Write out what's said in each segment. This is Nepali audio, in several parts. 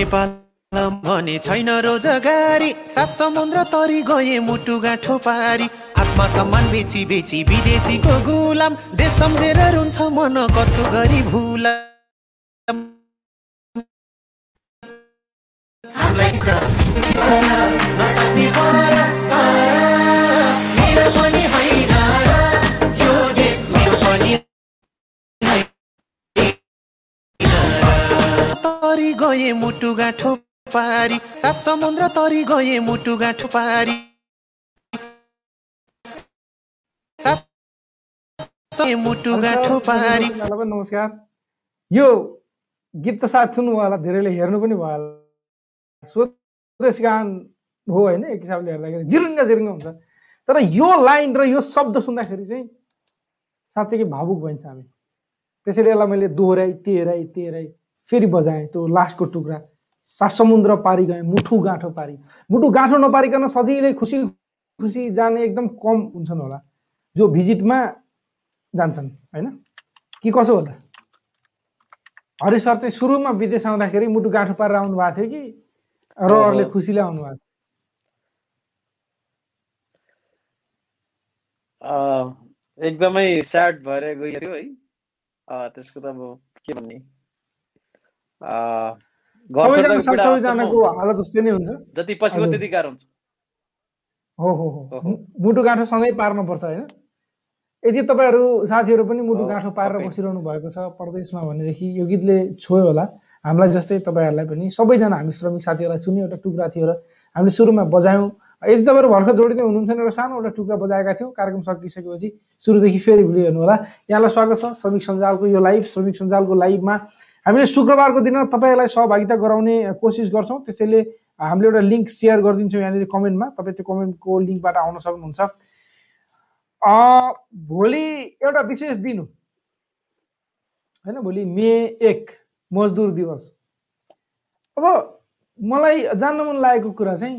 नेपाल भने छैन रोजगारी। सात समुद्र तरी गए मुटु गाँठो पारी। आत्मसम्मान बेची बेची विदेशीको गुलाम। देश सम्झेर रुन्छ मन कसो गरी भुला तरी गए मुटु गाँठो पारी। सात समुद्र तरी गए मुटु गाँठो पारी। मुटु गाँठो नमस्कार। यो गीत त साथ सुन्नुभयो होला धेरैले हेर्नु पनि भयो होला। स्वदेश गान हो होइन एक हिसाबले हेर्दाखेरि जिरुङ्ग जिरुङ्ग हुन्छ। तर यो लाइन र यो शब्द सुन्दाखेरि चाहिँ साँच्चै कि भावुक भइन्छ हामी। त्यसैले यसलाई मैले दोहोऱ्याइ तेह्राइ तेह्राइ फेरि बजाएँ त्यो लास्टको टुक्रा। सात समुद्र पारी गएँ मुठु गाँठो पारी। मुठु गाँठो नपारिकन सजिलै खुसी खुसी जाने एकदम कम हुन्छन् होला। जो भिजिटमा जान्छन् होइन? कि कसो होला? हरि सर चाहिँ सुरुमा विदेश आउँदाखेरि मुटु गाँठो पारेर आउनु भएको थियो कि र अरूले खुसीले आउनु भएको थियो एकदमै स्याड भएर थियो है। त्यसको त अब के भन्ने? जति पछिको। त्यति गाह्रो हुन्छ हो हो हो मुटु गाँठो सधैँ पार्नुपर्छ होइन यदि तपाईँहरू साथीहरू पनि मुटु गाँठो पारेर। बसिरहनु भएको छ परदेशमा भनेदेखि यो गीतले छोयो होला हामीलाई जस्तै तपाईँहरूलाई पनि सबैजना हामी श्रमिक साथीहरूलाई सुन्ने एउटा टुक्रा थियो र हामीले सुरुमा बजायौँ यदि तपाईँहरू भर्खर जोडिँदै हुनुहुन्छ भने एउटा सानो एउटा टुक्रा बजाएका थियौँ कार्यक्रम सकिसकेपछि सुरुदेखि फेरि भिडियो हेर्नु होला यहाँलाई स्वागत छ श्रमिक सञ्जालको यो लाइभ श्रमिक सञ्जालको लाइभमा हामीले शुक्रबारको दिन तपाईँहरूलाई सहभागिता गराउने कोसिस गर्छौँ। त्यसैले हामीले एउटा लिङ्क सेयर गरिदिन्छौँ यहाँनिर कमेन्टमा। तपाईँ त्यो कमेन्टको लिङ्कबाट आउन सक्नुहुन्छ। भोलि एउटा विशेष दिन। होइन भोलि मे एक मजदुर दिवस। अब मलाई जान्न मन लागेको कुरा चाहिँ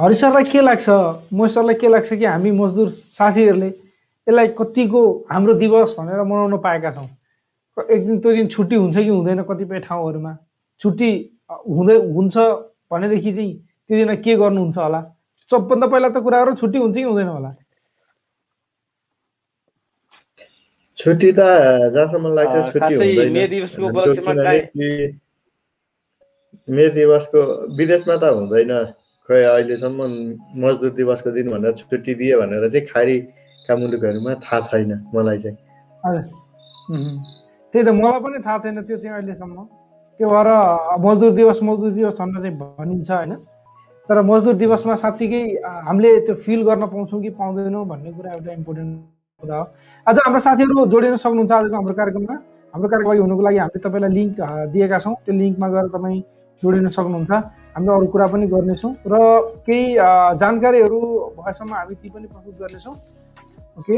हरि सरलाई के लाग्छ? म सरलाई के लाग्छ कि हामी मजदुर साथीहरूले यसलाई कतिको हाम्रो दिवस भनेर मनाउन पाएका छौँ? एक दिन त्यो दिन छुट्टी हुन्छ कि हुँदैन कतिपय ठाउँहरूमा? छुट्टी हुँदै हुन्छ भनेदेखि चाहिँ त्यो दिन के गर्नुहुन्छ होला? सबभन्दा पहिला त कुरा गरौँ छुट्टी हुन्छ कि हुँदैन होला? छुट्टी त जहाँसम्म लाग्छ छुट्टी हुँदैन। मे दिवसको विदेशमा त हुँदैन। खै अहिलेसम्म मजदुर दिवसको दिन भनेर छुट्टी दिए भनेर चाहिँ खाडीका मुलुकहरूमा थाहा छैन मलाई चाहिँ। हजुर। उहुँ। त्यही त मलाई पनि थाहा छैन त्यो चाहिँ अहिलेसम्म। त्यो भएर मजदुर दिवस मजदुर दिवस भनेर चाहिँ भनिन्छ होइन। तर मजदुर दिवसमा साँच्चीकै हामीले त्यो फिल गर्न पाउँछौँ कि पाउँदैनौँ भन्ने कुरा एउटा इम्पोर्टेन्ट कुरा हो। आज हाम्रो साथीहरू जोडिन सक्नुहुन्छ आजको हाम्रो कार्यक्रममा। हाम्रो कार्यक्रम हुनुको लागि हामीले तपाईँलाई लिङ्क दिएका छौँ। त्यो लिङ्कमा गएर तपाईँ जोडिन सक्नुहुन्छ। हामीले अरू कुरा पनि गर्नेछौँ र केही जानकारीहरू भएसम्म हामी ती पनि प्रस्तुत गर्नेछौँ। ओके?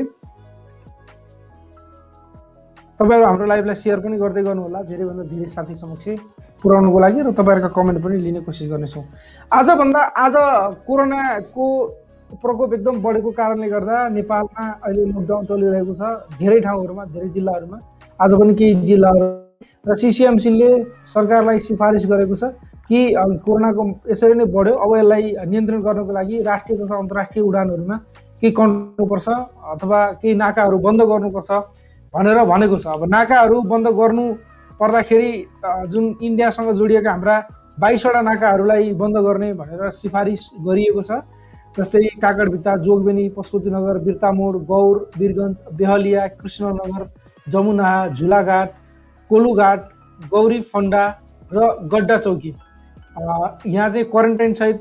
तपाईँहरू हाम्रो लाइभलाई सेयर पनि गर्दै गर्नु होला धेरैभन्दा धेरै साथी समक्ष पुर्याउनुको लागि र तपाईँहरूका कमेन्ट पनि लिने कोसिस गर्नेछौँ। आजभन्दा आज कोरोनाको प्रकोप एकदम बढेको कारणले गर्दा नेपालमा अहिले लकडाउन चलिरहेको छ धेरै ठाउँहरूमा धेरै जिल्लाहरूमा। आज पनि केही जिल्लाहरू र सिसिएमसीले सरकारलाई सिफारिस गरेको छ कि कोरोनाको यसरी नै बढ्यो। अब यसलाई नियन्त्रण गर्नको लागि राष्ट्रिय तथा अन्तर्राष्ट्रिय उडानहरूमा केही गर्नुपर्छ अथवा केही नाकाहरू बन्द गर्नुपर्छ। भनेर भनेको छ। अब नाकाहरू बन्द गर्नु पर्दाखेरि जुन इन्डियासँग जोडिएका हाम्रा बाइसवटा नाकाहरूलाई बन्द गर्ने भनेर सिफारिस गरिएको छ। जस्तै काकडभिट्टा जोगबेनी पशुपतिनगर बिर्तामोड गौर वीरगञ्ज बेहलिया कृष्णनगर जमुना झुलाघाट कोलुघाट गौरी फन्डा र गड्डा चौकी। यहाँ चाहिँ क्वारेन्टाइन सहित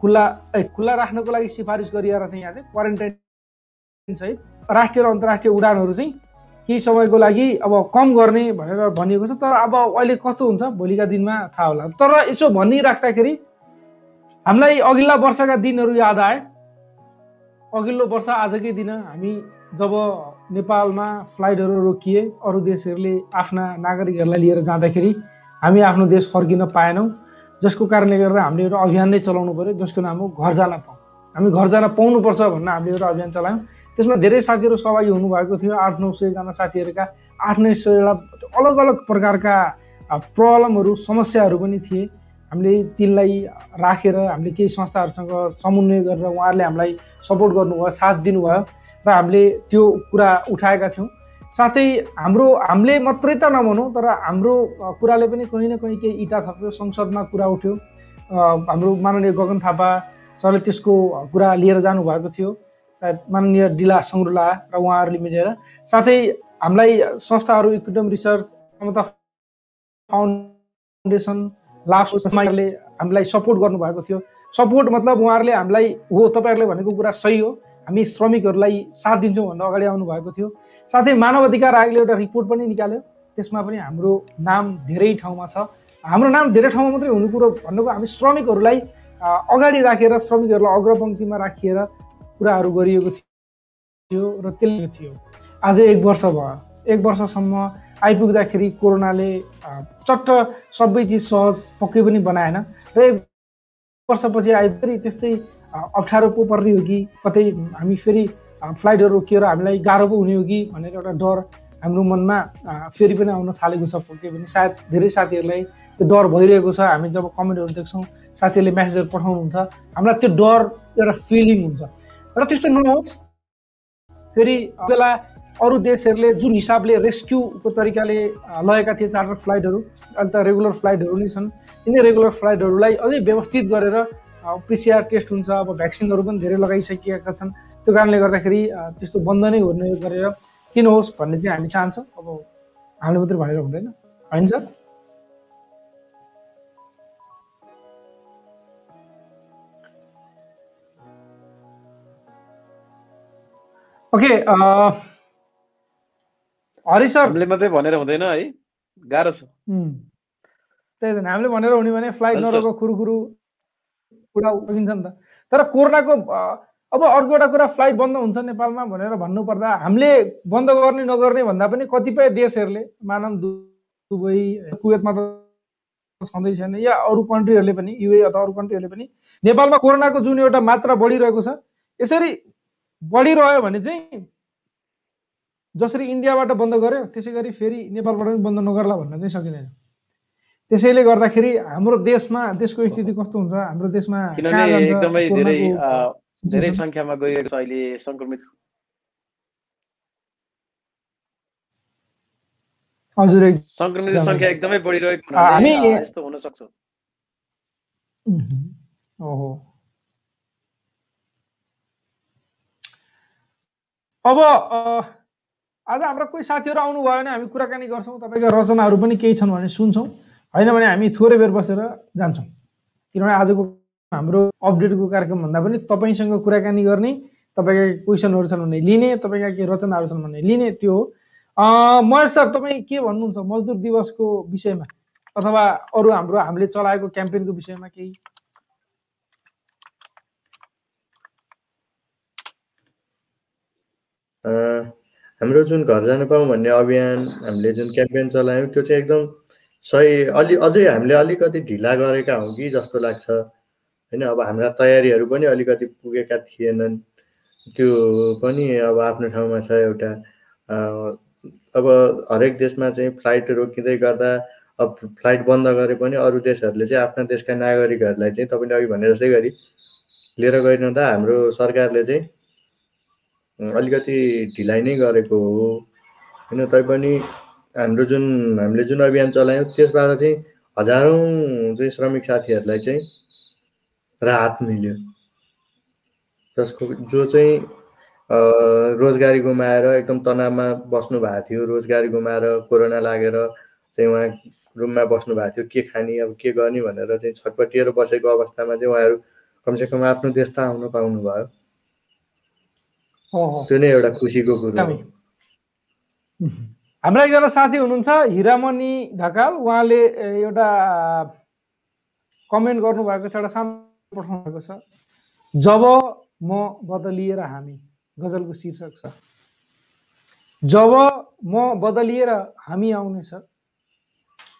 खुल्ला ए खुल्ला राख्नको लागि सिफारिस गरिएर चाहिँ यहाँ चाहिँ क्वारेन्टाइन सहित राष्ट्रिय र अन्तर्राष्ट्रिय उडानहरू चाहिँ केही समयको लागि अब कम गर्ने भनेर भनिएको छ। तर अब अहिले कस्तो हुन्छ भोलिका दिनमा थाहा होला। तर यसो भनिराख्दाखेरि हामीलाई अघिल्ला वर्षका दिनहरू याद आए। अघिल्लो वर्ष आजकै दिन हामी जब नेपालमा फ्लाइटहरू रोकिए अरू देशहरूले आफ्ना नागरिकहरूलाई लिएर जाँदाखेरि हामी आफ्नो देश फर्किन पाएनौँ। जसको कारणले गर्दा हामीले एउटा अभियान नै चलाउनु पऱ्यो जसको नाम हो घर जान पाऊँ। हामी घर जान पाउनुपर्छ भनेर हामीले एउटा अभियान चलायौँ। त्यसमा धेरै साथीहरू सहभागी हुनुभएको थियो। आठ नौ सयजना साथीहरूका आठ नौ सयवटा अलग अलग प्रकारका प्रब्लमहरू समस्याहरू पनि थिए। हामीले तिनलाई राखेर हामीले केही संस्थाहरूसँग समन्वय गरेर उहाँहरूले हामीलाई सपोर्ट गर्नुभयो साथ दिनुभयो र हामीले त्यो कुरा उठाएका थियौँ। साँच्चै हाम्रो हामीले मात्रै त नभनौँ तर हाम्रो कुराले पनि कहीँ न कहीँ केही इटा थप्यो संसदमा कुरा उठ्यो। हाम्रो माननीय गगन थापा सरले त्यसको कुरा लिएर जानुभएको थियो। माननीय डिला सङ्ग्रुला र उहाँहरूले मिलेर साथै हामीलाई संस्थाहरू इक्विडम रिसर्च समता फाउन्डेसन उहाँहरूले हामीलाई सपोर्ट गर्नुभएको थियो। सपोर्ट मतलब उहाँहरूले हामीलाई हो तपाईँहरूले भनेको कुरा सही हो। हामी श्रमिकहरूलाई साथ दिन्छौँ भनेर अगाडि आउनु भएको थियो। साथै मानव अधिकार आयोगले एउटा रिपोर्ट पनि निकाल्यो। त्यसमा पनि हाम्रो नाम धेरै ठाउँमा छ। हाम्रो नाम धेरै ठाउँमा मात्रै हुनु कुरो भन्नुको हामी श्रमिकहरूलाई अगाडि राखेर श्रमिकहरूलाई अग्रपङ्क्तिमा राखिएर कुराहरू गरिएको थियो र त्यसले थियो। आज एक वर्ष भयो। एक वर्षसम्म आइपुग्दाखेरि कोरोनाले चट्ट सबै चिज सहज पक्कै पनि बनाएन र एक वर्षपछि आइपुग्दै त्यस्तै अप्ठ्यारो पो पर्ने हो कि कतै हामी फेरि फ्लाइटहरू रोकिएर हामीलाई गाह्रो पो हुने हो कि भनेर एउटा डर हाम्रो मनमा फेरि पनि आउन थालेको छ पक्कै पनि। सायद धेरै साथीहरूलाई त्यो डर भइरहेको छ। हामी जब कमेन्टहरू देख्छौँ साथीहरूले मेसेजहरू पठाउनुहुन्छ। हामीलाई त्यो डर एउटा फिलिङ हुन्छ। र त्यस्तो नहोस्। फेरि बेला अरू देशहरूले जुन हिसाबले रेस्क्युको तरिकाले लगेका थिए चार्टर फ्लाइटहरू त रेगुलर फ्लाइटहरू नै छन्। यिनै रेगुलर फ्लाइटहरूलाई अझै व्यवस्थित गरेर पिसिआर टेस्ट हुन्छ अब भ्याक्सिनहरू पनि धेरै लगाइसकिएका छन्। त्यो कारणले गर्दाखेरि त्यस्तो बन्द नै हुने गरेर किन होस् भन्ने चाहिँ हामी चाहन्छौँ। अब हामीले मात्रै भनेर हुँदैन। होइन sir? Okay uh, Hari sir हामीले मात्रै भनेर हुँदैन है गाह्रो छ। त्यही त हामीले भनेर हुने भने फ्लाइट नरोको खुरुखुरु कुरा सकिन्छ नि त। तर कोरोनाको अब अर्को एउटा कुरा फ्लाइट बन्द हुन्छ नेपालमा भनेर भन्नुपर्दा हामीले बन्द गर्ने नगर्ने भन्दा पनि कतिपय देशहरूले मानव दुबई कुवेतमा त छँदै छैन या अरू कन्ट्रीहरूले पनि युए अथवा अरू कन्ट्रीहरूले पनि नेपालमा कोरोनाको जुन एउटा मात्रा बढिरहेको छ यसरी बढिरह्यो भने चाहिँ जसरी इन्डियाबाट बन्द गर्यो त्यसै गरी फेरि नेपालबाट पनि बन्द नगर्ला भन्न चाहिँ सकिँदैन त्यसैले गर्दाखेरि हाम्रो देशमा देशको स्थिति कस्तो हुन्छ हाम्रो देशमा एकदमै धेरै धेरै? सङ्ख्यामा गइरहेको छ अहिले सङ्क्रमित हजुर एक- सङ्क्रमित एकदमै। सङ्ख्या एकदमै बढिरहेको यस्तो हुन सक्छ। ओहो अब आज हाम्रा कोही साथीहरू आउनुभयो भने हामी कुराकानी गर्छौँ तपाईँका रचनाहरू पनि केही छन् भने सुन्छौँ। होइन भने हामी थोरै बेर बसेर जान्छौँ। किनभने आजको हाम्रो अपडेटको कार्यक्रम भन्दा पनि तपाईँसँग कुराकानी गर्ने तपाईँका क्वेसनहरू छन् भने लिने तपाईँका केही रचनाहरू छन् भने लिने त्यो हो। महेश सर तपाईँ के भन्नुहुन्छ? मजदुर दिवसको विषयमा? अथवा अरू हाम्रो हामीले चलाएको क्याम्पेनको विषयमा केही? हाम्रो जुन घर जान पाऊँ भन्ने अभियान हामीले जुन क्याम्पेन चलायौँ त्यो चाहिँ एकदम सही अलि अझै हामीले अलिकति ढिला गरेका हौँ कि जस्तो लाग्छ। होइन अब हाम्रा तयारीहरू पनि अलिकति पुगेका थिएनन्। त्यो पनि अब आफ्नो ठाउँमा छ एउटा। अब हरेक देशमा चाहिँ फ्लाइट रोकिँदै गर्दा अब फ्लाइट बन्द गरे पनि अरू देशहरूले चाहिँ आफ्ना देशका नागरिकहरूलाई चाहिँ तपाईँले अघि भने जस्तै गरी लिएर गइरहँदा हाम्रो सरकारले चाहिँ अलिकति ढिलाइ नै गरेको हो। होइन तैपनि हाम्रो जुन हामीले जुन अभियान चलायौँ त्यसबाट चाहिँ हजारौँ चाहिँ श्रमिक साथीहरूलाई चाहिँ राहत मिल्यो। जसको जो चाहिँ रोजगारी गुमाएर एकदम तनावमा बस्नु भएको थियो रोजगारी गुमाएर कोरोना लागेर चाहिँ उहाँ रुममा बस्नु भएको थियो के खाने अब के गर्ने भनेर चाहिँ छटपटिएर बसेको अवस्थामा चाहिँ उहाँहरू कमसेकम आफ्नो देश त आउन पाउनुभयो। त्यो नै एउटा खुसीको कुरो हाम्रा एकजना साथी हुनुहुन्छ हिरामणि ढकाल। उहाँले एउटा कमेन्ट गर्नुभएको छ एउटा सानो पठाउनु भएको छ। जब म बदलिएर हामी गजलको शीर्षक छ। जब म बदलिएर हामी आउनेछ।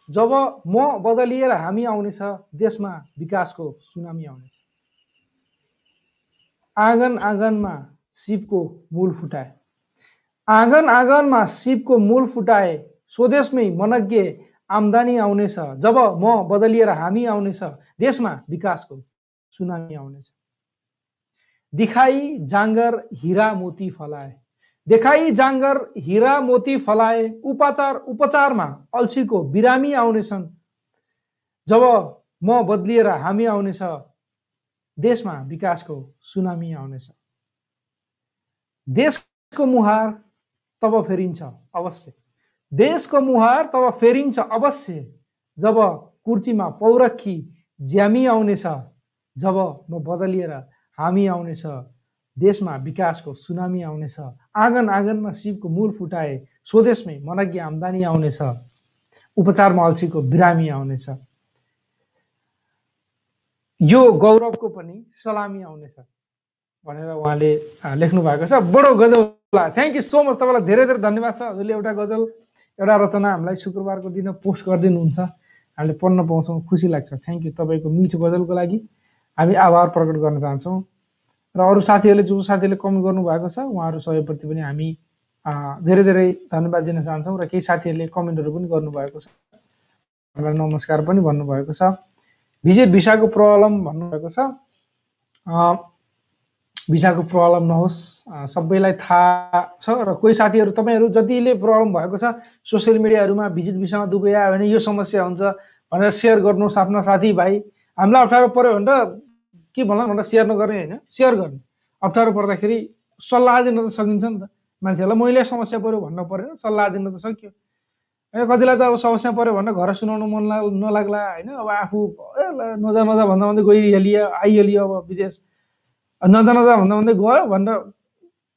जब म बदलिएर हामी आउनेछ देशमा विकासको सुनामी आउनेछ। आँगन आँगनमा शिवको मूल फुटाए। आँगन आँगनमा शिवको मूल फुटाए स्वदेशमै मनज्ञ आम्दानी आउनेछ। जब म बदलिएर हामी आउनेछ देशमा विकासको सुनामी आउनेछ। दिखाई जाँगर हिरा मोती फलाए। देखाई जाँगर हिरा मोती फलाए उपचार उपचारमा अल्छीको बिरामी आउनेछन्। जब म बदलिएर हामी आउनेछ देशमा विकासको सुनामी आउनेछ। देशको मुहार तब फेरिन्छ अवश्य। देशको मुहार तब फेरिन्छ अवश्य जब कुर्चीमा पौरखी ज्यामी आउनेछ जब म बदलिएर हामी आउनेछ देशमा विकासको सुनामी आउनेछ आँगन आँगनमा शिवको मूल फुटाए स्वदेशमै मनज्ञ आम्दानी आउनेछ उपचारमा अल्छीको बिरामी आउनेछ। यो गौरवको पनि सलामी आउनेछ। भनेर उहाँले लेख्नु भएको छ। बडो गजल थ्याङ्क यू सो मच तपाईँलाई धेरै धेरै धन्यवाद छ। हजुरले एउटा गजल एउटा रचना हामीलाई शुक्रबारको दिन पोस्ट गरिदिनुहुन्छ। हामीले पढ्न पाउँछौँ। खुसी लाग्छ। थ्याङ्क यू तपाईँको मिठो गजलको लागि। हामी आभार प्रकट गर्न चाहन्छौँ। र अरू साथीहरूले जो साथीहरूले कमेन्ट गर्नुभएको छ उहाँहरू सबैप्रति पनि हामी धेरै धेरै धन्यवाद दिन चाहन्छौँ। र केही साथीहरूले कमेन्टहरू पनि गर्नुभएको छ। हामीलाई नमस्कार पनि भन्नुभएको छ। भिजिट भिसाको प्रब्लम भन्नुभएको छ। भिसाको प्रब्लम नहोस्। सबैलाई थाहा छ र कोही साथीहरू तपाईँहरू जतिले प्रब्लम भएको छ सोसियल मिडियाहरूमा भिजिट भिसामा दुबई आयो भने यो समस्या हुन्छ भनेर सेयर गर्नुहोस् आफ्ना साथीभाइ हामीलाई अप्ठ्यारो पऱ्यो भनेर के भन्ला भनेर सेयर नगर्ने होइन सेयर गर्ने। अप्ठ्यारो पर्दाखेरि सल्लाह दिन त सकिन्छ नि त। मान्छेहरूलाई मैले समस्या पऱ्यो भन्न परेन सल्लाह दिन त सक्यो। होइन कतिलाई त अब समस्या पऱ्यो भनेर घर सुनाउनु मन लाग नलाग्ला होइन अब आफू ल नजा नजा भन्दा भन्दै गइहालियो आइहालियो अब विदेश। नजा भन्दा भन्दै गयो भनेर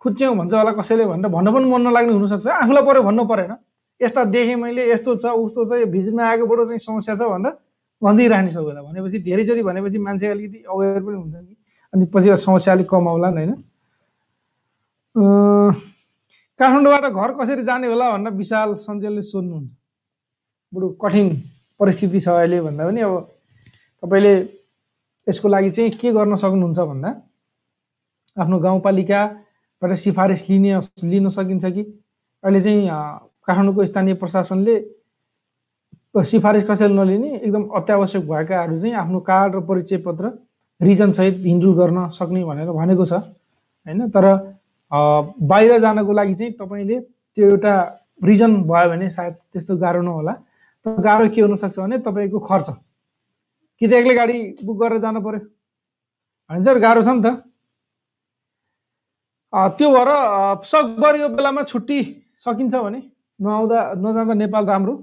खुच्याउँ भन्छ होला कसैले भनेर भन्न पनि मन नलाग्ने हुनसक्छ। आफूलाई पऱ्यो भन्नु परेन। यस्ता देखेँ मैले यस्तो छ उस्तो छ यो भिजिटमा आएकोबाट चाहिँ समस्या छ भनेर भनिदिइरहने सबैलाई भनेपछि धेरैचोटि भनेपछि मान्छे अलिकति अवेर पनि हुन्छ कि अनि पछि समस्या अलिक कम आउला नि होइन। काठमाडौँबाट घर कसरी जाने होला भनेर विशाल सञ्चलले सोध्नुहुन्छ। बरु कठिन परिस्थिति छ अहिले भन्दा पनि अब तपाईँले यसको लागि चाहिँ के गर्न सक्नुहुन्छ भन्दा? आफ्नो गाउँपालिकाबाट सिफारिस लिने लिन सकिन्छ कि? अहिले चाहिँ काठमाडौँको स्थानीय प्रशासनले सिफारिस कसैले नलिने एकदम अत्यावश्यक भएकाहरू चाहिँ आफ्नो कार्ड र परिचय पत्र रिजनसहित हिन्डुल गर्न सक्ने भनेर भनेको छ होइन? तर बाहिर जानको लागि चाहिँ तपाईँले त्यो एउटा रिजन भयो भने सायद त्यस्तो गाह्रो नहोला। तर गाह्रो के हुनसक्छ भने तपाईँको खर्च। कि त एक्लै गाडी बुक गरेर जानु पर्यो? होइन सर गाह्रो छ नि त। त्यो भएर सकभर यो बेलामा छुट्टी सकिन्छ भने नआउँदा नजाँदा नेपाल राम्रो।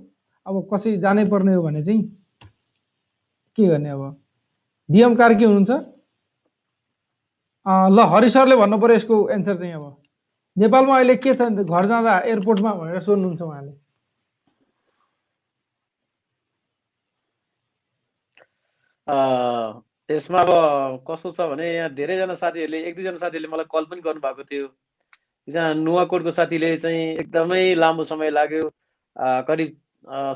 अब कसै जानै पर्ने हो भने चाहिँ के गर्ने अब? डिएम कार्की हुनुहुन्छ। ल हरि सरले भन्नु पऱ्यो यसको एन्सर चाहिँ अब। नेपालमा अहिले के छ? घर जाँदा एयरपोर्टमा भनेर सोध्नुहुन्छ उहाँले। यसमा अब कस्तो छ भने यहाँ धेरैजना साथीहरूले एक दुईजना साथीहरूले मलाई कल पनि गर्नुभएको थियो। एकजना नुवाकोटको साथीले चाहिँ एकदमै लामो समय लाग्यो। करिब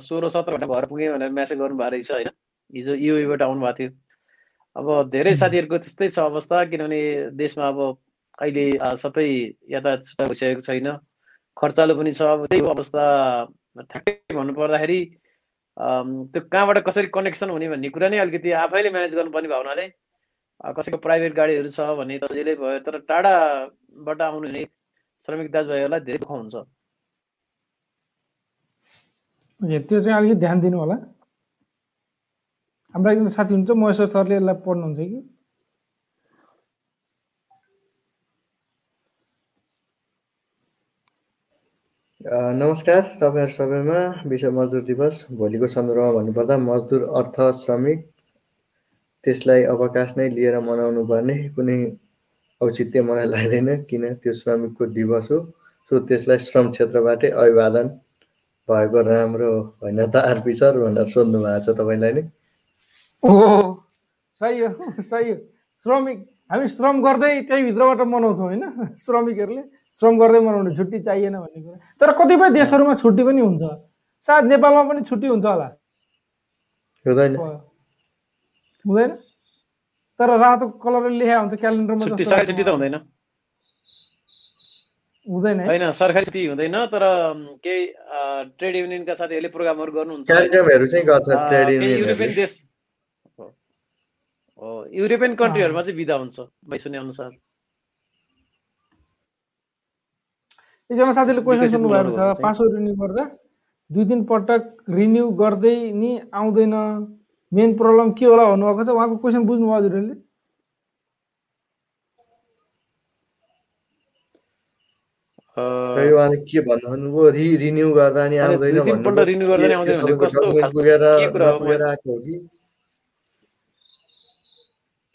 सोह्र सत्र घन्टा घर पुगेँ भनेर म्यासेज गर्नुभएको रहेछ होइन। हिजो युएबाट आउनुभएको थियो। अब धेरै साथीहरूको त्यस्तै छ अवस्था किनभने देशमा अब अहिले सबै यातायात भइसकेको छैन। खर्चालो पनि छ। अब त्यही अवस्था। ठ्याक्कै भन्नु पर्दाखेरि त्यो कहाँबाट कसरी कनेक्सन हुने भन्ने कुरा नै अलिकति आफैले म्यानेज गर्नुपर्ने अ, कसैको प्राइभेट गाडीहरू छ भने सजिलै भयो तर टाढाबाट आउनु हुने श्रमिक दाजुभाइहरूलाई धेरै दुःख हुन्छ। त्यो चाहिँ अलिकति ध्यान दिनु होला हाम्रो एकजना साथी हुनुहुन्छ महेश्वर सरले यसलाई पढ्नुहुन्छ कि? नमस्कार तपाईँहरू सबैमा विश्व मजदुर दिवस भोलिको सन्दर्भमा भन्नुपर्दा मजदुर अर्थ श्रमिक त्यसलाई अवकाश नै लिएर मनाउनु पर्ने कुनै औचित्य मलाई लाग्दैन किन त्यो श्रमिकको दिवस हो। सो त्यसलाई श्रम क्षेत्रबाटै अभिवादन भएको राम्रो होइन त आरपी सर भनेर सोध्नु भएको छ तपाईँलाई नै। ओ सही हो सही हो। श्रमिक हामी श्रम गर्दै त्यही भित्रबाट मनाउँछौँ होइन श्रमिकहरूले। श्रम गर्दै मनाउने छुट्टी चाहिएन भन्ने कुरा। तर कतिपय देशहरूमा छुट्टी पनि हुन्छ। सायद नेपालमा पनि छुट्टी हुन्छ होला। हुँदैन हुँदैन। तर रातो कलरले लेखा हुन्छ क्यालेन्डरमा हुँदैन। होइन सरकारी छुट्टी हुँदैन तर केही ट्रेड युनियनका साथीहरूले प्रोग्रामहरू गर्नुहुन्छ। युरोपियन देश युरोपियन कन्ट्रीहरूमा चाहिँ बिदा हुन्छ मैले सुने अनुसार। एकजना साथीले क्वेसन विकसित सोध्नु भएको छ। पासवर्ड रिन्यू गर्दा दुई तिन पटक रिन्यू गर्दै नि आउँदैन मेन प्रब्लम के होला भन्नुभएको छ उहाँको क्वेसन बुझ्नुभयो हजुरहरूले उहाँले के भन्नु भन्नुभयो रि रिन्यू गर्दा नि आउँदैन भन्नुभयो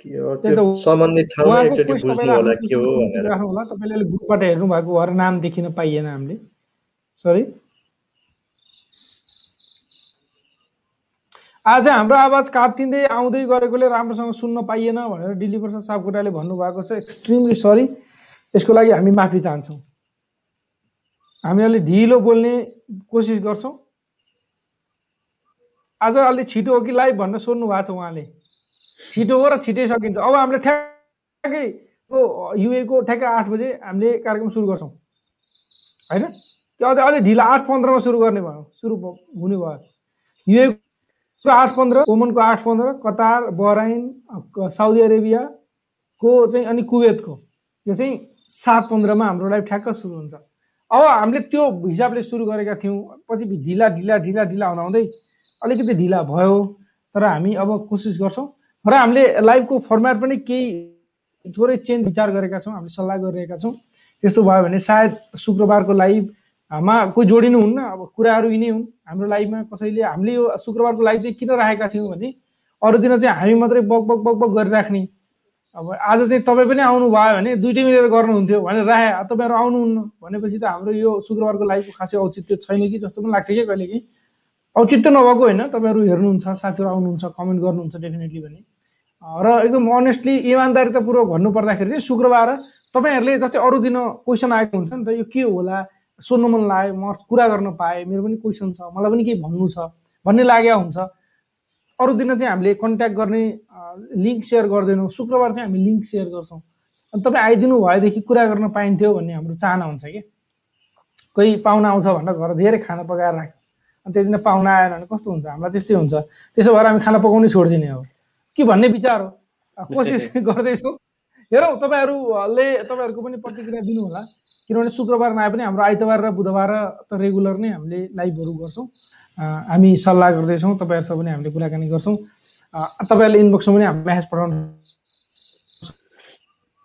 अहिले ग्रुपबाट हेर्नु भएको भएर नाम देखिन पाइएन हामीले। सरी आज हाम्रो आवाज काटिँदै आउँदै गरेकोले राम्रोसँग सुन्न पाइएन भनेर दिल्ली प्रसाद सापकोटाले भन्नुभएको छ। एक्सट्रिमली सरी यसको लागि हामी माफी चाहन्छौँ। हामी अलि ढिलो बोल्ने कोसिस गर्छौँ। आज अलि छिटो हो कि लाइभ भनेर सोध्नु भएको छ उहाँले। छिटो हो र छिटै सकिन्छ। अब हामीले ठ्याक्कै युएको ठ्याक्कै आठ बजे हामीले कार्यक्रम सुरु गर्छौँ। होइन? त्यो अझै अझै ढिला आठ पन्ध्रमा सुरु गर्ने भयो। सुरु हुने भयो। युएको आठ पन्ध्र ओमनको आठ पन्ध्र कतार बहराइन साउदी अरेबियाको चाहिँ अनि कुवेतको। यो चाहिँ सात पन्ध्रमा हाम्रो लाइभ ठ्याक्क सुरु हुन्छ। अब हामीले त्यो हिसाबले सुरु गरेका थियौँ। पछि ढिला ढिला ढिला ढिला हुँदा हुँदै अलिकति ढिला भयो। तर हामी अब कोसिस गर्छौँ र हामीले लाइभको फर्मेट पनि केही थोरै चेन्ज विचार गरेका छौँ हामीले सल्लाह गरिरहेका छौँ। त्यस्तो भयो भने सायद शुक्रबारको लाइभमा कोही जोडिनु हुन्न अब कुराहरू यिनै हुन्। हाम्रो लाइभमा कसैले हामीले यो शुक्रबारको लाइभ चाहिँ किन राखेका थियौँ भने अरू दिन चाहिँ हामी मात्रै बक बक बक बक गरिराख्ने। अब आज चाहिँ तपाईँ पनि आउनु भयो भने दुइटै मिलेर गर्नुहुन्थ्यो भनेर राखे तपाईँहरू आउनुहुन्न भनेपछि त हाम्रो यो शुक्रबारको लाइभको खासै औचित्य छैन कि जस्तो पनि लाग्छ कि कहिले कि। औचित्य नभएको होइन तपाईँहरू हेर्नुहुन्छ साथीहरू आउनुहुन्छ कमेन्ट गर्नुहुन्छ डेफिनेटली भने र एकदम अनेस्टली इमान्दारितापूर्वक भन्नुपर्दाखेरि चाहिँ शुक्रबार तपाईँहरूले जस्तै अरू दिन क्वेसन आएको हुन्छ नि त यो के होला? सोध्नु मन लाग्यो म कुरा गर्न पाएँ मेरो पनि क्वेसन छ मलाई पनि केही भन्नु छ भन्ने लागेको हुन्छ। अरू दिन चाहिँ हामीले कन्ट्याक्ट गर्ने लिङ्क सेयर गर्दैनौँ। शुक्रबार चाहिँ हामी लिङ्क सेयर गर्छौँ। अनि तपाईँ आइदिनु भएदेखि कुरा गर्न पाइन्थ्यो भन्ने हाम्रो चाहना हुन्छ कि? कोही पाहुना आउँछ भनेर घर धेरै खाना पकाएर राख्यो। अनि त्यो दिन पाहुना आएन भने कस्तो हुन्छ? हामीलाई त्यस्तै हुन्छ। त्यसो भएर हामी खाना पकाउनै छोडिदिने अब के भन्ने विचार हो? कोसिस गर्दैछौँ। हेरौँ तपाईँहरूले तपाईँहरूको पनि प्रतिक्रिया दिनु होला किनभने शुक्रबार नआए पनि हाम्रो आइतबार र बुधबार त रेगुलर नै हामीले लाइभहरू गर्छौँ। हामी सल्लाह गर्दैछौँ तपाईँहरूसँग पनि हामीले कुराकानी गर्छौँ। तपाईँहरूले इनबक्समा पनि हामी म्यासेज पठाउन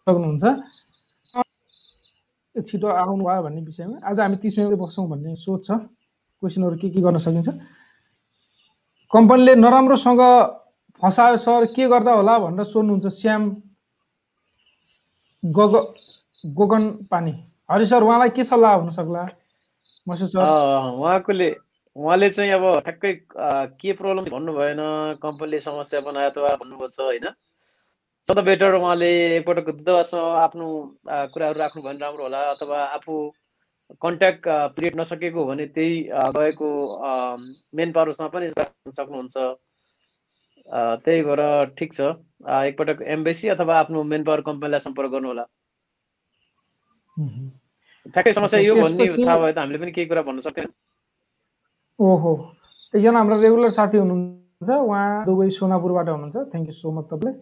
सक्नुहुन्छ। छिटो आउनु भयो भन्ने विषयमा। आज हामी तिस मिनट बस्छौँ भन्ने सोच छ। क्वेसनहरू के के गर्न सकिन्छ? कम्पनीले नराम्रोसँग फसायो सर के गर्दा होला भनेर सोध्नुहुन्छ श्याम गग गोगन पानी। हरि सर उहाँलाई के सल्लाह हुन सक्ला? उहाँकोले उहाँले चाहिँ अब ठ्याक्कै के प्रब्लम भन्नु भएन कम्पनीले समस्या बनायो अथवा भन्नुभएको छ होइन? सदा बेटर उहाँले एकपटक दूतावाससँग आफ्नो कुराहरू राख्नु भने राम्रो होला अथवा आफू कन्ट्याक्ट पिरियड नसकेको भने त्यही गएको मेन पावरसँग पनि सक्नुहुन्छ। त्यही भएर ठिक छ। एकपटक एम्बेसी अथवा आफ्नो मेन पावर कम्पनीलाई सम्पर्क गर्नु होला। ठ्याक्कै समस्या यो भन्ने थाहा भयो त हामीले पनि केही कुरा भन्न सक्दैन ओहो। एकजना हाम्रो रेगुलर साथी हुनुहुन्छ। उहाँ दुबई सोनापुरबाट हुनुहुन्छ। थ्याङ्क यू सो मच तपाईँलाई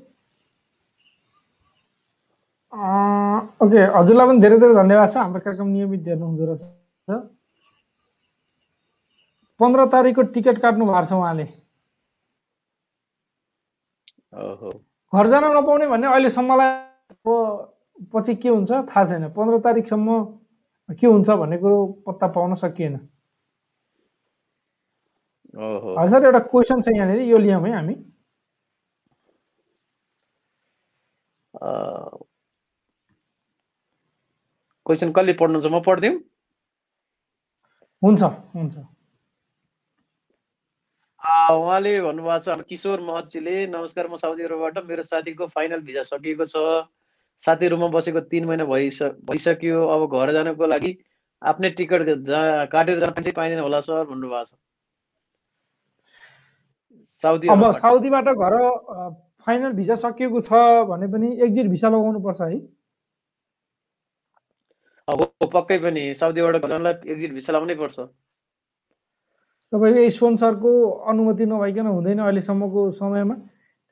अँ, ओके। हजुरलाई पनि धेरै धेरै धन्यवाद छ। हाम्रो कार्यक्रम नियमित हेर्नु हुँदो रहेछ। पन्ध्र तारिकको टिकट काट्नु भएको छ उहाँले। घर जान नपाउने भन्ने अहिलेसम्मलाई अब पछि के हुन्छ? थाहा छैन। पन्ध्र तारिकसम्म के हुन्छ भन्ने कुरो पत्ता पाउन सकिएन। हजुर सर एउटा क्वेसन छ यहाँनिर। यो लियौँ है हामी। क्वेसन कसले पढ्नुहुन्छ? म पढिदिउँ? हुन्छ हुन्छ। उहाँले भन्नुभएको छ किशोर महतजीले नमस्कार म साउदी अरबबाट मेरो साथीको फाइनल भिजा सकिएको छ। साथी रुममा बसेको तिन महिना भइस भइसक्यो। अब घर जानको लागि आफ्नै टिकट काटेर जान चाहिँ पाइँदैन होला सर भन्नुभएको छ। साउदी अब। साउदीबाट घर फाइनल भिजा सकिएको छ भने पनि एक्जिट भिसा लगाउनु पर्छ है। अब पक्कै पनि साउदीबाट घर जानलाई एक्जिट भिसा लाउनै पर्छ। तपाईँको स्पोन्सरको अनुमति नभइकन हुँदैन अहिलेसम्मको समयमा।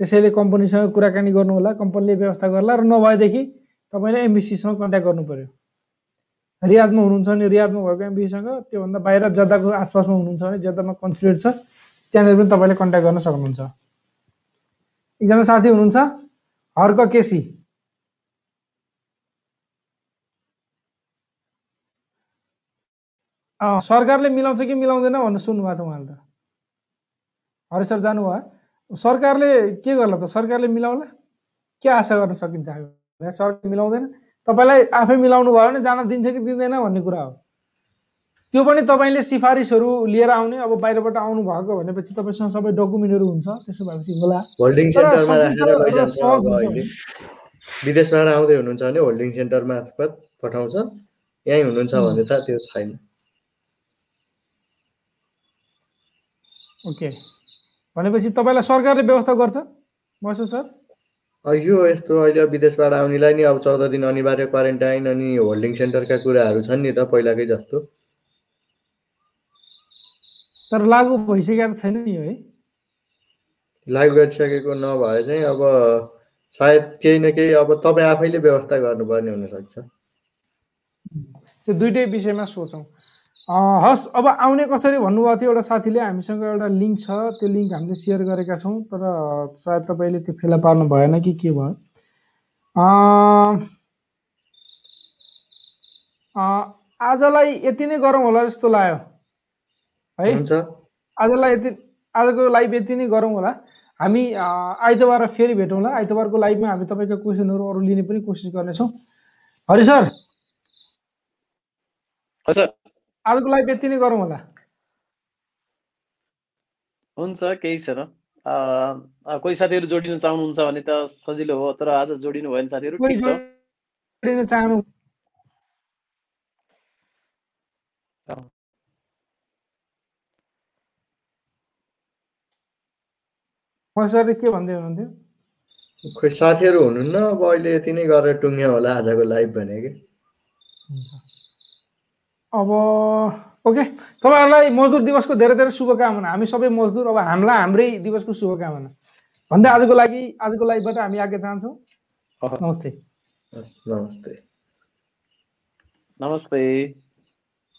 त्यसैले कम्पनीसँग कुराकानी गर्नु होला कम्पनीले व्यवस्था गर्ला र नभएदेखि तपाईँले एमबिसीसँग कन्ट्याक्ट गर्नु पर्यो रियादमा हुनुहुन्छ भने रियादमा भएको एमबिसीसँग त्योभन्दा बाहिर जद्दाको आसपासमा हुनुहुन्छ भने जद्दामा कन्सुलेट छ त्यहाँनिर पनि तपाईँले कन्ट्याक्ट गर्न सक्नुहुन्छ। एकजना साथी हुनुहुन्छ हर्क केसी सरकारले मिलाउँछ कि मिलाउँदैन भनेर सुन्नुभएको छ उहाँले त। हरि सर जानुभयो। सरकारले के गर्ला त? सरकारले मिलाउला? के आशा गर्न सकिन्छ? हामी सरकारले मिलाउँदैन। तपाईँलाई आफै मिलाउनु भयो भने जान दिन्छ कि दिँदैन भन्ने कुरा हो। त्यो पनि तपाईँले सिफारिसहरू लिएर आउने अब बाहिरबाट आउनु भएको भनेपछि तपाईँसँग सबै डकुमेन्टहरू हुन्छ त्यसो भएपछि होला। विदेशबाट आउँदै हुनुहुन्छ भने होल्डिङ सेन्टर मार्फत पठाउँछ। यहीँ हुनुहुन्छ. भने त त्यो छैन। ओके। भनेपछि तपाईँलाई सरकारले व्यवस्था गर्छ? मसु सर? यो यस्तो अहिले विदेशबाट आउनेलाई नि अब चौध दिन अनिवार्य क्वारेन्टाइन अनि होल्डिङ सेन्टरका कुराहरू छन् नि त पहिलाकै जस्तो। तर लागु भइसकेको त छैन नि है? लागु गरिसकेको नभए चाहिँ अब सायद केही न केही अब तपाईँ आफैले व्यवस्था गर्नुपर्ने हुनसक्छ। त्यो दुइटै विषयमा सोचौँ। हस् अब आउने कसरी भन्नुभएको थियो एउटा साथीले हामीसँग एउटा लिङ्क छ त्यो लिङ्क हामीले सेयर गरेका छौँ तर सायद तपाईँले त्यो फेला पार्नु भएन कि के भयो। आजलाई यति नै गरौँ होला जस्तो लाग्यो। है? हुन्छ। आजलाई यति आजको लाइभ यति नै गरौँ होला। हामी आइतबार फेरि भेटौँला आइतबारको लाइभमा हामी तपाईँका क्वेसनहरू अरू लिने पनि कोसिस गर्नेछौँ। हरि सर? हजुर आजको लाइभ यति नै गरौँ होला। हुन्छ केही छैन। कोही साथीहरू जोडिन चाहनुहुन्छ भने त सजिलो हो तर आज जोडिनु साथीहरू ठिक छ। जोडिन चाहनु सरले के भन्दै हुनुहुन्थ्यो? खोइ साथीहरू हुनुहुन्न अब अहिले यति नै गरेर टुङ्ग्यो होला आजको लाइभ भने कि। अब ओके। तपाईँहरूलाई मजदुर दिवसको धेरै धेरै शुभकामना। हामी सबै मजदुर अब हामीलाई हाम्रै दिवसको शुभकामना। भन्दै आजको लागि आजको लाइभबाट हामी आगे चाहन्छौँ नमस्ते। नमस्ते। नमस्ते।